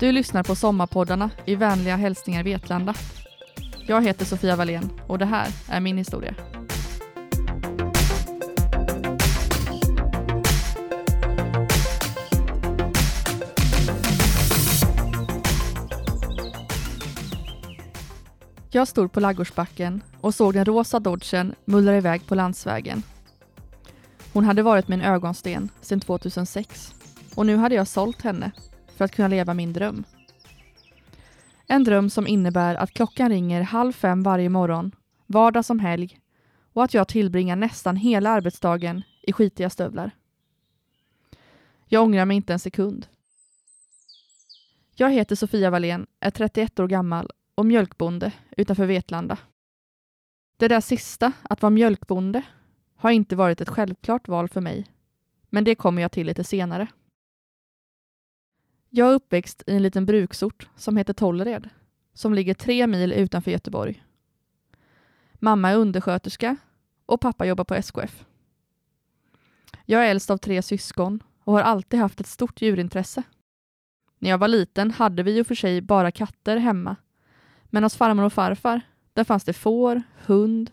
Du lyssnar på Sommarpoddarna i vänliga hälsningar Vetlanda. Jag heter Sofia Wallén och det här är min historia. Jag stod på laggårdsbacken och såg den rosa dodgen mullra iväg på landsvägen. Hon hade varit min ögonsten sedan 2006 och nu hade jag sålt henne för att kunna leva min dröm. En dröm som innebär att klockan ringer halv fem varje morgon, vardag som helg och att jag tillbringar nästan hela arbetsdagen i skitiga stövlar. Jag ångrar mig inte en sekund. Jag heter Sofia Wallén, är 31 år gammal och mjölkbonde utanför Vetlanda. Det där sista, att vara mjölkbonde, har inte varit ett självklart val för mig, men det kommer jag till lite senare. Jag är uppväxt i en liten bruksort som heter Tollered, som ligger tre mil utanför Göteborg. Mamma är undersköterska och pappa jobbar på SKF. Jag är äldst av tre syskon och har alltid haft ett stort djurintresse. När jag var liten hade vi ju för sig bara katter hemma, men hos farmor och farfar, där fanns det får, hund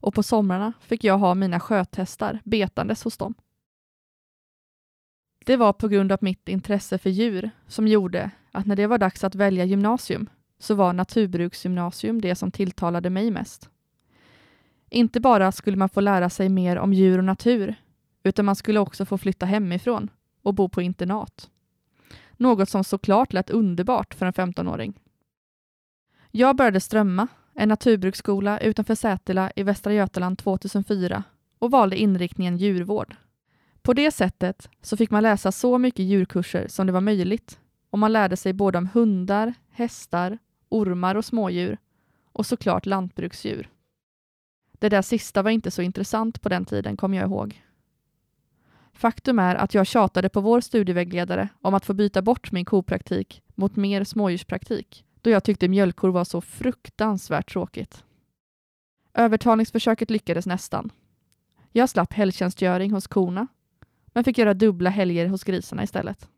och på somrarna fick jag ha mina sköthästar betandes hos dem. Det var på grund av mitt intresse för djur som gjorde att när det var dags att välja gymnasium så var naturbruksgymnasium det som tilltalade mig mest. Inte bara skulle man få lära sig mer om djur och natur, utan man skulle också få flytta hemifrån och bo på internat. Något som såklart lät underbart för en 15-åring. Jag började strömma, en naturbruksskola utanför Sätila i Västra Götaland 2004 och valde inriktningen djurvård. På det sättet så fick man läsa så mycket djurkurser som det var möjligt och man lärde sig både om hundar, hästar, ormar och smådjur och såklart lantbruksdjur. Det där sista var inte så intressant på den tiden, kommer jag ihåg. Faktum är att jag tjatade på vår studievägledare om att få byta bort min kopraktik mot mer smådjurspraktik, då jag tyckte mjölkkor var så fruktansvärt tråkigt. Övertalningsförsöket lyckades nästan. Jag slapp helgtjänstgöring hos korna men fick göra dubbla helger hos grisarna istället.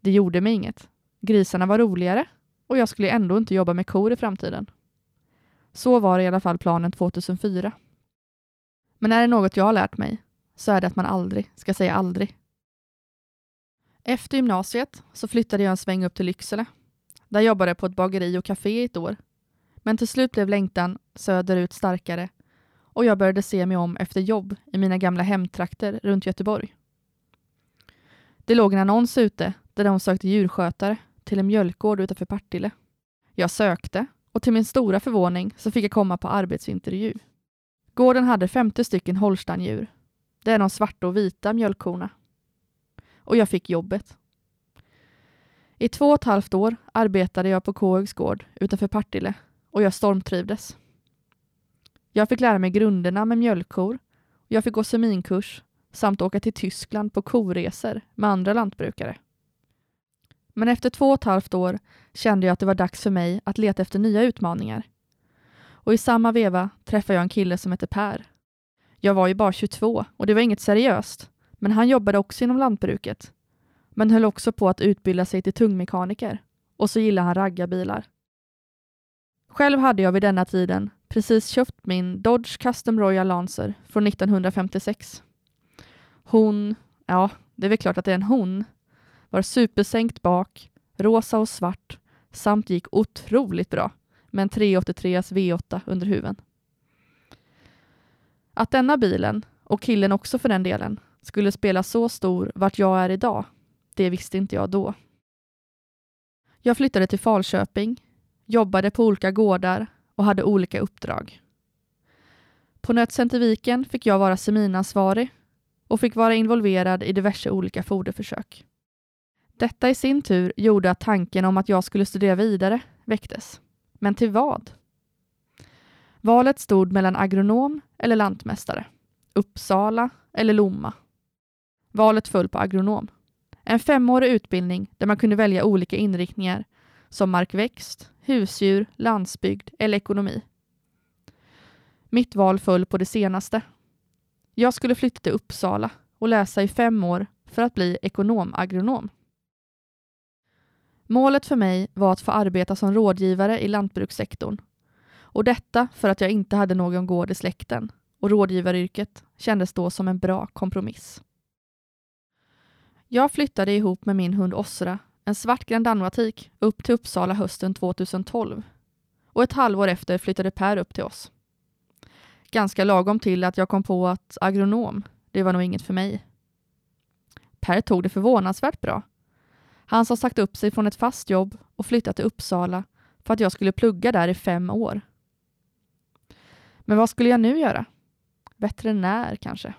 Det gjorde mig inget. Grisarna var roligare och jag skulle ändå inte jobba med kor i framtiden. Så var i alla fall planen 2004. Men är det något jag har lärt mig så är det att man aldrig ska säga aldrig. Efter gymnasiet så flyttade jag en sväng upp till Lycksele. Där jobbade jag på ett bageri och café i ett år. Men till slut blev längtan söderut starkare och jag började se mig om efter jobb i mina gamla hemtrakter runt Göteborg. Det låg en annons ute där de sökte djurskötare till en mjölkgård utanför Partille. Jag sökte och till min stora förvåning så fick jag komma på arbetsintervju. Gården hade 50 stycken holsteindjur. Det är de svarta och vita mjölkkorna. Och jag fick jobbet. I två och ett halvt år arbetade jag på Kåhögs gård utanför Partille och jag stormtrivdes. Jag fick lära mig grunderna med mjölkkor. Jag fick gå seminkurs samt åka till Tyskland på koresor med andra lantbrukare. Men efter två och ett halvt år kände jag att det var dags för mig att leta efter nya utmaningar. Och i samma veva träffade jag en kille som hette Per. Jag var ju bara 22 och det var inget seriöst, men han jobbade också inom lantbruket. Men höll också på att utbilda sig till tungmekaniker. Och så gillade han raggarbilar. Själv hade jag vid denna tiden precis köpt min Dodge Custom Royal Lancer från 1956. Hon, ja, det är väl klart att det är en hon, var supersänkt bak, rosa och svart samt gick otroligt bra med en 383 V8 under huven. Att denna bilen, och killen också för den delen, skulle spela så stor vart jag är idag, det visste inte jag då. Jag flyttade till Falköping, jobbade på olika gårdar och hade olika uppdrag. På Nötcenterviken fick jag vara seminansvarig och fick vara involverad i diverse olika foderförsök. Detta i sin tur gjorde att tanken om att jag skulle studera vidare väcktes. Men till vad? Valet stod mellan agronom eller lantmästare, Uppsala eller Lomma. Valet föll på agronom. En femårig utbildning där man kunde välja olika inriktningar som markväxt, husdjur, landsbygd eller ekonomi. Mitt val föll på det senaste. Jag skulle flytta till Uppsala och läsa i fem år för att bli ekonomagronom. Målet för mig var att få arbeta som rådgivare i lantbrukssektorn. Och detta för att jag inte hade någon gård i släkten och rådgivaryrket kändes då som en bra kompromiss. Jag flyttade ihop med min hund Osra, en svart Grand upp till Uppsala hösten 2012. Och ett halvår efter flyttade Per upp till oss. Ganska lagom till att jag kom på att agronom, det var nog inget för mig. Per tog det förvånansvärt bra. Han som sagt upp sig från ett fast jobb och flyttat till Uppsala för att jag skulle plugga där i fem år. Men vad skulle jag nu göra? Veterinär kanske?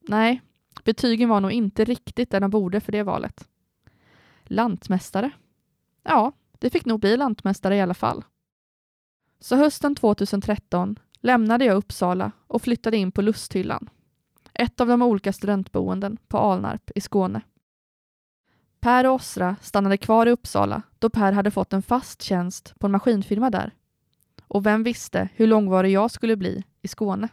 Nej, betygen var nog inte riktigt där de borde för det valet. Lantmästare? Ja, det fick nog bli lantmästare i alla fall. Så hösten 2013 lämnade jag Uppsala och flyttade in på Lusthyllan, ett av de olika studentboenden på Alnarp i Skåne. Per och Osra stannade kvar i Uppsala då Per hade fått en fast tjänst på en maskinfirma där. Och vem visste hur långvarig jag skulle bli i Skåne?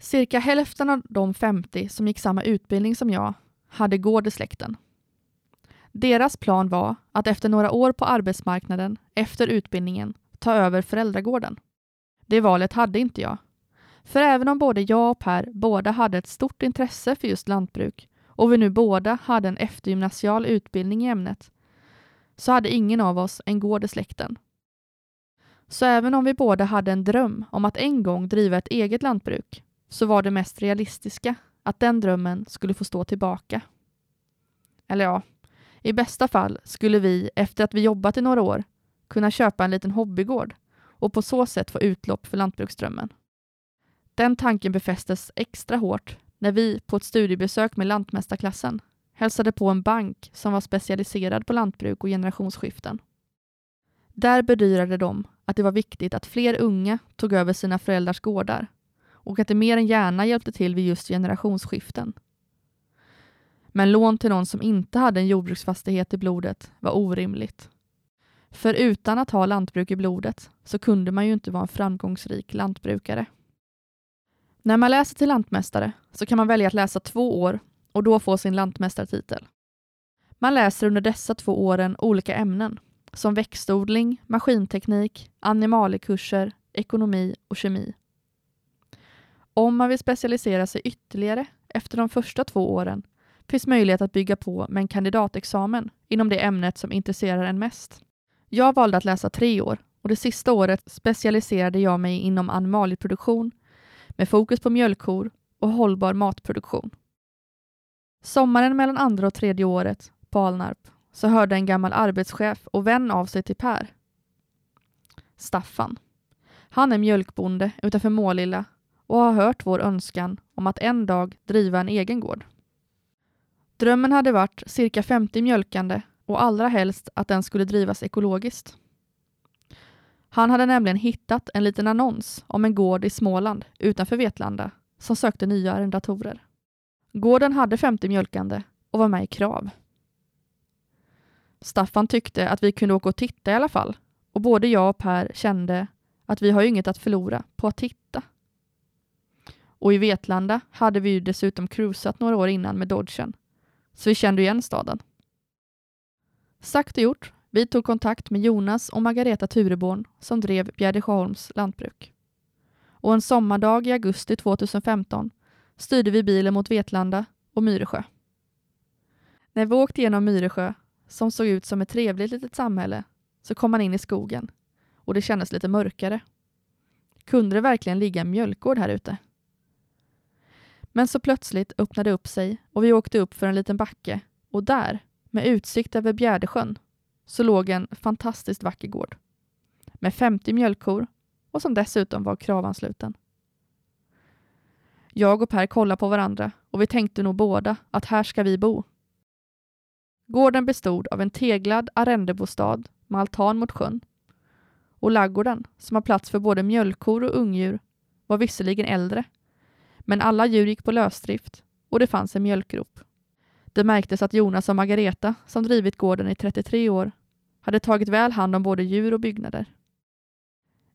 Cirka hälften av de 50 som gick samma utbildning som jag hade gård i släkten. Deras plan var att efter några år på arbetsmarknaden efter utbildningen ta över föräldragården. Det valet hade inte jag. För även om både jag och Per båda hade ett stort intresse för just lantbruk och vi nu båda hade en eftergymnasial utbildning i ämnet så hade ingen av oss en gård i släkten. Så även om vi båda hade en dröm om att en gång driva ett eget lantbruk så var det mest realistiska att den drömmen skulle få stå tillbaka. Eller ja, i bästa fall skulle vi, efter att vi jobbat i några år, kunna köpa en liten hobbygård och på så sätt få utlopp för lantbruksdrömmen. Den tanken befästes extra hårt när vi på ett studiebesök med Lantmästarklassen hälsade på en bank som var specialiserad på lantbruk och generationsskiften. Där bedyrade de att det var viktigt att fler unga tog över sina föräldrars gårdar och att det mer än gärna hjälpte till vid just generationsskiften. Men lån till någon som inte hade en jordbruksfastighet i blodet var orimligt. För utan att ha lantbruk i blodet så kunde man ju inte vara en framgångsrik lantbrukare. När man läser till lantmästare så kan man välja att läsa två år och då få sin lantmästartitel. Man läser under dessa två åren olika ämnen som växtodling, maskinteknik, animaliekurser, ekonomi och kemi. Om man vill specialisera sig ytterligare efter de första två åren finns möjlighet att bygga på med en kandidatexamen inom det ämnet som intresserar en mest. Jag valde att läsa tre år och det sista året specialiserade jag mig inom animalieproduktion med fokus på mjölkkor och hållbar matproduktion. Sommaren mellan andra och tredje året på Alnarp så hörde en gammal arbetschef och vän av sig till Per. Staffan. Han är mjölkbonde utanför Målilla och har hört vår önskan om att en dag driva en egen gård. Drömmen hade varit cirka 50 mjölkande och allra helst att den skulle drivas ekologiskt. Han hade nämligen hittat en liten annons om en gård i Småland utanför Vetlanda som sökte nya arrendatorer. Gården hade 50 mjölkande och var med i krav. Staffan tyckte att vi kunde åka och titta i alla fall och både jag och Per kände att vi har inget att förlora på att titta. Och i Vetlanda hade vi ju dessutom cruisat några år innan med Dodgen, så vi kände igen staden. Sagt och gjort, vi tog kontakt med Jonas och Margareta Tureborn som drev Bjärdesjöholms lantbruk. Och en sommardag i augusti 2015 styrde vi bilen mot Vetlanda och Myresjö. När vi åkte genom Myresjö, som såg ut som ett trevligt litet samhälle, så kom man in i skogen och det kändes lite mörkare. Kunde det verkligen ligga en mjölkgård här ute? Men så plötsligt öppnade det upp sig och vi åkte upp för en liten backe och där, med utsikt över Bjärdesjön, så låg en fantastiskt vacker gård med 50 mjölkkor och som dessutom var kravansluten. Jag och Per kollade på varandra och vi tänkte nog båda att här ska vi bo. Gården bestod av en teglad arrendebostad med altan mot sjön. Och laggården, som har plats för både mjölkkor och ungdjur, var visserligen äldre, men alla djur gick på lösdrift och det fanns en mjölkgrop. Det märktes att Jonas och Margareta, som drivit gården i 33 år, hade tagit väl hand om både djur och byggnader.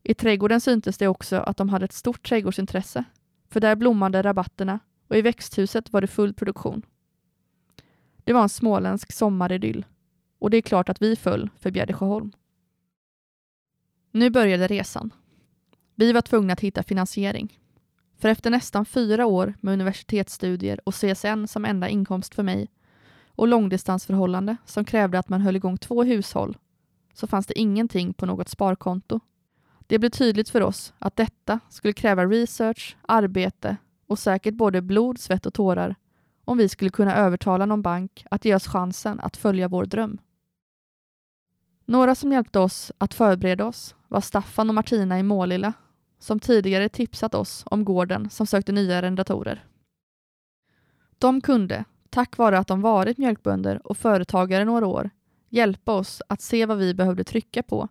I trädgården syntes det också att de hade ett stort trädgårdsintresse, för där blommade rabatterna och i växthuset var det full produktion. Det var en småländsk sommaridyll och det är klart att vi föll för Bjärdesjöholm. Nu började resan. Vi var tvungna att hitta finansiering. För efter nästan fyra år med universitetsstudier och CSN som enda inkomst för mig och långdistansförhållande som krävde att man höll igång två hushåll så fanns det ingenting på något sparkonto. Det blev tydligt för oss att detta skulle kräva research, arbete och säkert både blod, svett och tårar om vi skulle kunna övertala någon bank att ge oss chansen att följa vår dröm. Några som hjälpte oss att förbereda oss var Staffan och Martina i Målilla som tidigare tipsat oss om gården som sökte nya arrendatorer. De kunde, tack vare att de varit mjölkbönder och företagare några år, hjälpa oss att se vad vi behövde trycka på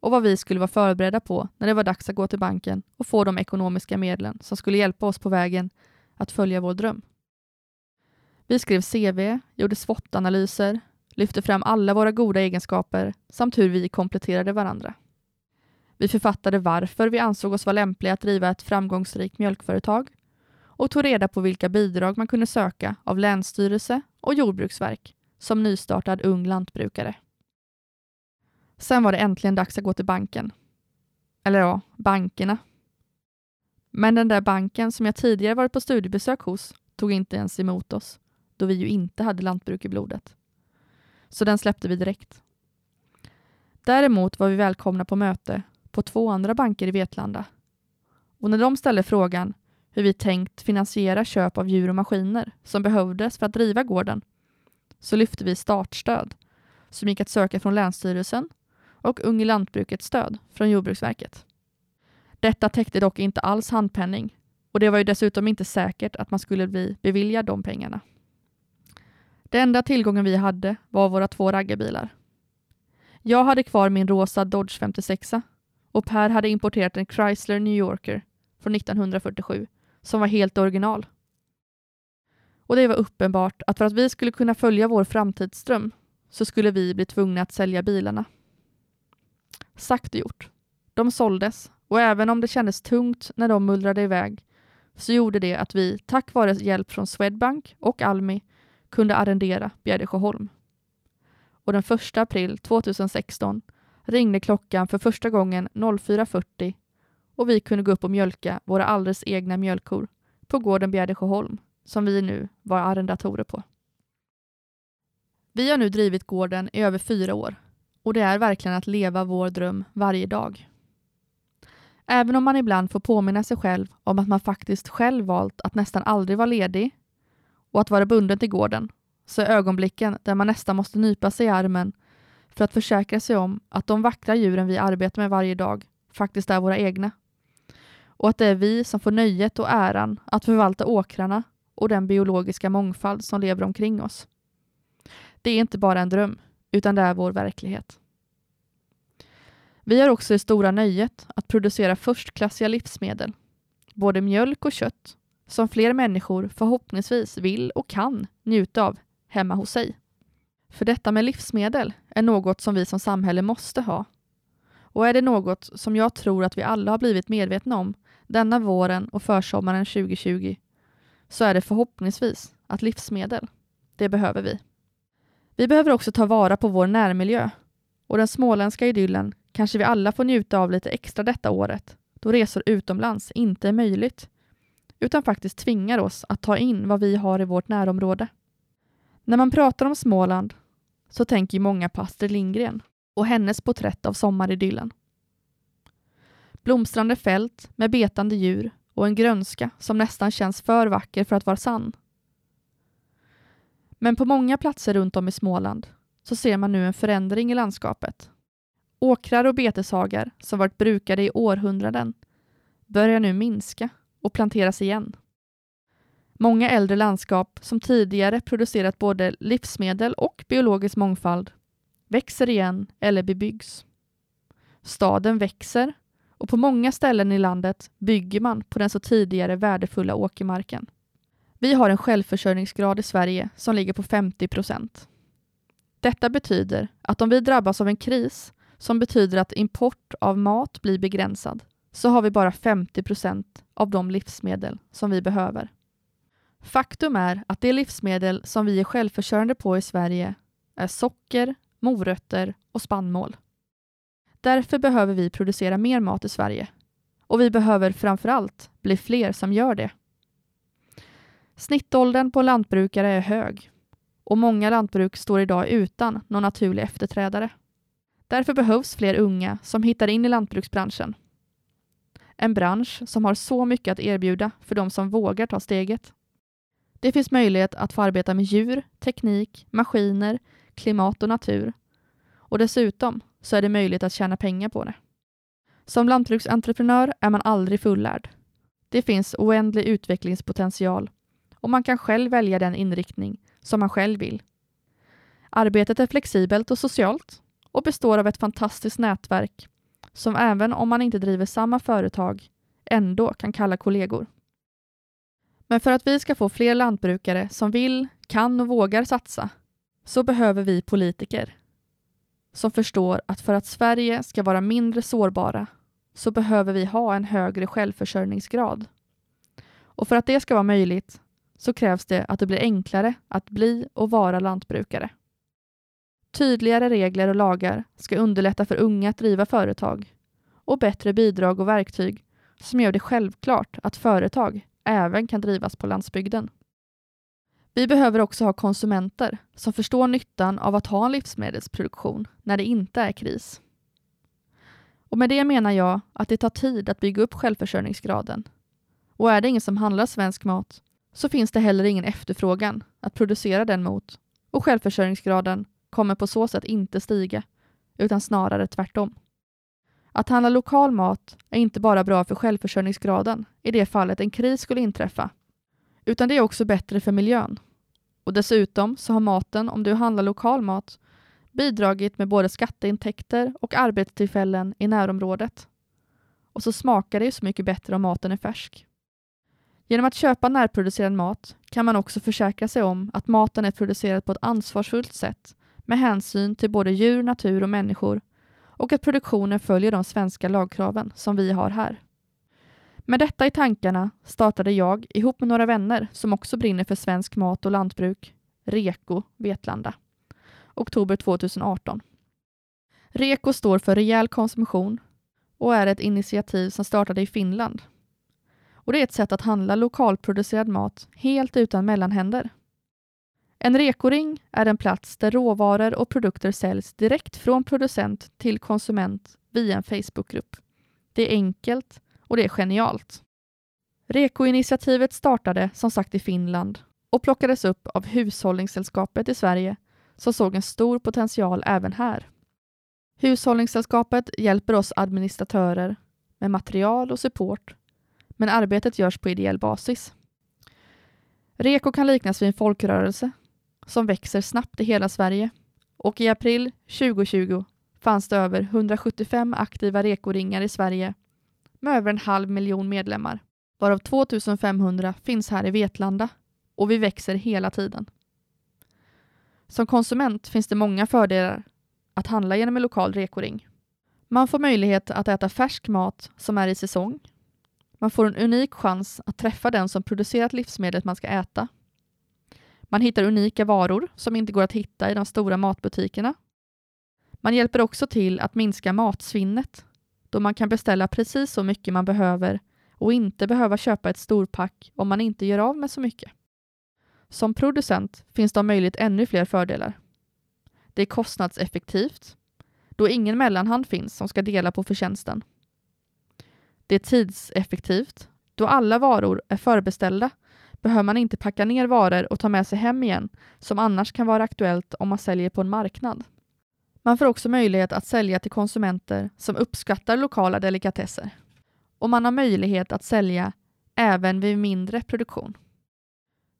och vad vi skulle vara förberedda på när det var dags att gå till banken och få de ekonomiska medlen som skulle hjälpa oss på vägen att följa vår dröm. Vi skrev CV, gjorde SWOT-analyser, lyfte fram alla våra goda egenskaper samt hur vi kompletterade varandra. Vi författade varför vi ansåg oss vara lämpliga att driva ett framgångsrikt mjölkföretag och tog reda på vilka bidrag man kunde söka av Länsstyrelse och Jordbruksverk som nystartad ung lantbrukare. Sen var det äntligen dags att gå till banken. Eller ja, bankerna. Men den där banken som jag tidigare varit på studiebesök hos tog inte ens emot oss, då vi ju inte hade lantbruk i blodet. Så den släppte vi direkt. Däremot var vi välkomna på möte på två andra banker i Vetlanda. Och när de ställde frågan hur vi tänkt finansiera köp av djur och maskiner som behövdes för att driva gården så lyfte vi startstöd som gick att söka från Länsstyrelsen och Ung i lantbrukets stöd från Jordbruksverket. Detta täckte dock inte alls handpenning och det var ju dessutom inte säkert att man skulle bli beviljad de pengarna. Det enda tillgången vi hade var våra två raggarbilar. Jag hade kvar min rosa Dodge 56 och Per hade importerat en Chrysler New Yorker från 1947 som var helt original. Och det var uppenbart att för att vi skulle kunna följa vår framtidsdröm så skulle vi bli tvungna att sälja bilarna. Sagt och gjort. De såldes och även om det kändes tungt när de mullrade iväg så gjorde det att vi, tack vare hjälp från Swedbank och Almi, kunde arrendera Bjärdesjöholm. Och den 1 april 2016 ringde klockan för första gången 04.40 och vi kunde gå upp och mjölka våra alldeles egna mjölkkor på gården Bjärdesjöholm som vi nu var arrendatorer på. Vi har nu drivit gården i över fyra år och det är verkligen att leva vår dröm varje dag. Även om man ibland får påminna sig själv om att man faktiskt själv valt att nästan aldrig vara ledig och att vara bunden till gården, så är ögonblicken där man nästan måste nypa sig i armen för att försäkra sig om att de vackra djuren vi arbetar med varje dag faktiskt är våra egna. Och att det är vi som får nöjet och äran att förvalta åkrarna och den biologiska mångfald som lever omkring oss. Det är inte bara en dröm, utan det är vår verklighet. Vi har också det stora nöjet att producera förstklassiga livsmedel, både mjölk och kött, som fler människor förhoppningsvis vill och kan njuta av hemma hos sig. För detta med livsmedel är något som vi som samhälle måste ha. Och är det något som jag tror att vi alla har blivit medvetna om denna våren och försommaren 2020 så är det förhoppningsvis att livsmedel, det behöver vi. Vi behöver också ta vara på vår närmiljö och den småländska idyllen kanske vi alla får njuta av lite extra detta året då resor utomlands inte är möjligt utan faktiskt tvingar oss att ta in vad vi har i vårt närområde. När man pratar om Småland så tänker många på Astrid Lindgren och hennes porträtt av sommaridyllen. Blomstrande fält med betande djur och en grönska som nästan känns för vacker för att vara sann. Men på många platser runt om i Småland så ser man nu en förändring i landskapet. Åkrar och beteshagar som varit brukade i århundraden börjar nu minska och planteras igen. Många äldre landskap som tidigare producerat både livsmedel och biologisk mångfald växer igen eller bebyggs. Staden växer och på många ställen i landet bygger man på den så tidigare värdefulla åkermarken. Vi har en självförsörjningsgrad i Sverige som ligger på 50 procent. Detta betyder att om vi drabbas av en kris som betyder att import av mat blir begränsad så har vi bara 50 procent av de livsmedel som vi behöver. Faktum är att de livsmedel som vi är självförsörjande på i Sverige är socker, morötter och spannmål. Därför behöver vi producera mer mat i Sverige. Och vi behöver framförallt bli fler som gör det. Snittåldern på lantbrukare är hög och många lantbruk står idag utan någon naturlig efterträdare. Därför behövs fler unga som hittar in i lantbruksbranschen. En bransch som har så mycket att erbjuda för de som vågar ta steget. Det finns möjlighet att få arbeta med djur, teknik, maskiner, klimat och natur. Och dessutom så är det möjligt att tjäna pengar på det. Som lantbruksentreprenör är man aldrig fullärd. Det finns oändlig utvecklingspotential och man kan själv välja den inriktning som man själv vill. Arbetet är flexibelt och socialt och består av ett fantastiskt nätverk som även om man inte driver samma företag ändå kan kalla kollegor. Men för att vi ska få fler lantbrukare som vill, kan och vågar satsa så behöver vi politiker som förstår att för att Sverige ska vara mindre sårbara så behöver vi ha en högre självförsörjningsgrad. Och för att det ska vara möjligt så krävs det att det blir enklare att bli och vara lantbrukare. Tydligare regler och lagar ska underlätta för unga att driva företag och bättre bidrag och verktyg som gör det självklart att företag även kan drivas på landsbygden. Vi behöver också ha konsumenter som förstår nyttan av att ha en livsmedelsproduktion när det inte är kris. Och med det menar jag att det tar tid att bygga upp självförsörjningsgraden. Och är det ingen som handlar svensk mat så finns det heller ingen efterfrågan att producera den mot och självförsörjningsgraden kommer på så sätt inte stiga, utan snarare tvärtom. Att handla lokal mat är inte bara bra för självförsörjningsgraden i det fallet en kris skulle inträffa, utan det är också bättre för miljön. Och dessutom så har maten, om du handlar lokal mat, bidragit med både skatteintäkter och arbetstillfällen i närområdet. Och så smakar det ju så mycket bättre om maten är färsk. Genom att köpa närproducerad mat kan man också försäkra sig om att maten är producerad på ett ansvarsfullt sätt med hänsyn till både djur, natur och människor och att produktionen följer de svenska lagkraven som vi har här. Med detta i tankarna startade jag ihop med några vänner som också brinner för svensk mat och lantbruk, Reko Vetlanda, oktober 2018. Reko står för rejäl konsumtion och är ett initiativ som startade i Finland. Och Det är ett sätt att handla lokalproducerad mat helt utan mellanhänder. En rekoring är en plats där råvaror och produkter säljs direkt från producent till konsument via en Facebookgrupp. Det är enkelt och det är genialt. Reko-initiativet startade som sagt i Finland och plockades upp av Hushållningssällskapet i Sverige som såg en stor potential även här. Hushållningssällskapet hjälper oss administratörer med material och support, men arbetet görs på ideell basis. Reko kan liknas vid en folkrörelse som växer snabbt i hela Sverige och i april 2020 fanns det över 175 aktiva rekoringar i Sverige med över en halv miljon medlemmar, varav 2500 finns här i Vetlanda och vi växer hela tiden. Som konsument finns det många fördelar att handla genom en lokal rekoring. Man får möjlighet att äta färsk mat som är i säsong. Man får en unik chans att träffa den som producerat livsmedlet man ska äta. Man hittar unika varor som inte går att hitta i de stora matbutikerna. Man hjälper också till att minska matsvinnet då man kan beställa precis så mycket man behöver och inte behöva köpa ett storpack om man inte gör av med så mycket. Som producent finns det om möjligt ännu fler fördelar. Det är kostnadseffektivt, då ingen mellanhand finns som ska dela på förtjänsten. Det är tidseffektivt, då alla varor är förbeställda behöver man inte packa ner varor och ta med sig hem igen, som annars kan vara aktuellt om man säljer på en marknad. Man får också möjlighet att sälja till konsumenter som uppskattar lokala delikatesser. Och man har möjlighet att sälja även vid mindre produktion.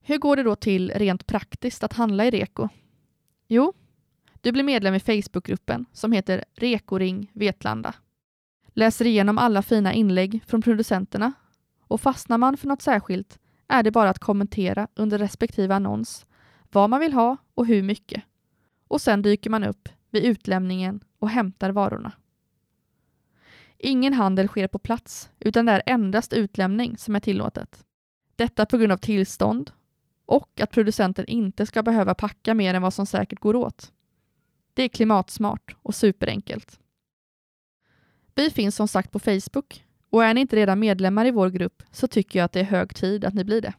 Hur går det då till rent praktiskt att handla i Reko? Jo, du blir medlem i Facebookgruppen som heter Rekoring Vetlanda. Läser igenom alla fina inlägg från producenterna och fastnar man för något särskilt är det bara att kommentera under respektive annons vad man vill ha och hur mycket. Och sen dyker man upp vid utlämningen och hämtar varorna. Ingen handel sker på plats, utan det är endast utlämning som är tillåtet. Detta på grund av tillstånd och att producenten inte ska behöva packa mer än vad som säkert går åt. Det är klimatsmart och superenkelt. Vi finns som sagt på Facebook och är ni inte redan medlemmar i vår grupp så tycker jag att det är hög tid att ni blir det.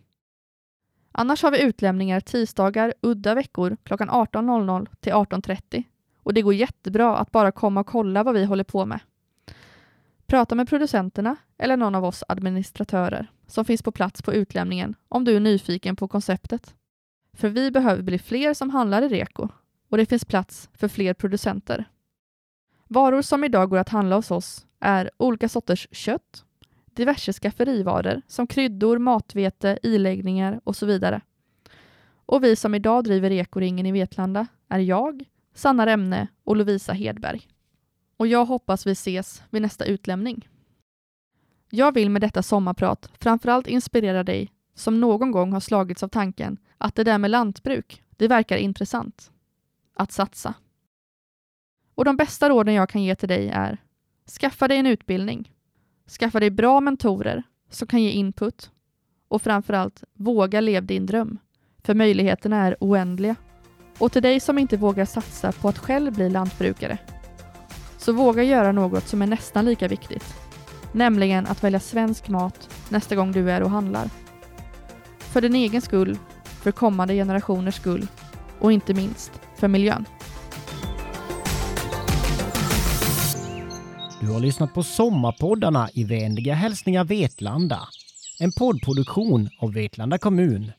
Annars har vi utlämningar tisdagar udda veckor klockan 18.00 till 18.30 och det går jättebra att bara komma och kolla vad vi håller på med. Prata med producenterna eller någon av oss administratörer som finns på plats på utlämningen om du är nyfiken på konceptet. För vi behöver bli fler som handlar i Reko och det finns plats för fler producenter. Varor som idag går att handla hos oss är olika sorters kött, diverse skafferivaror som kryddor, matvete, iläggningar och så vidare. Och vi som idag driver Ekoringen i Vetlanda är jag, Sanna Remne och Lovisa Hedberg. Och jag hoppas vi ses vid nästa utlämning. Jag vill med detta sommarprat framförallt inspirera dig som någon gång har slagits av tanken att det där med lantbruk, det verkar intressant. Att satsa. Och de bästa råden jag kan ge till dig är Skaffa dig en utbildning. Skaffa dig bra mentorer som kan ge input. Och framförallt, våga leva din dröm. För möjligheterna är oändliga. Och till dig som inte vågar satsa på att själv bli lantbrukare, så våga göra något som är nästan lika viktigt. Nämligen att välja svensk mat nästa gång du är och handlar. För din egen skull, för kommande generationers skull och inte minst för miljön. Du har lyssnat på Sommarpoddarna i Vänliga hälsningar Vetlanda. En poddproduktion av Vetlanda kommun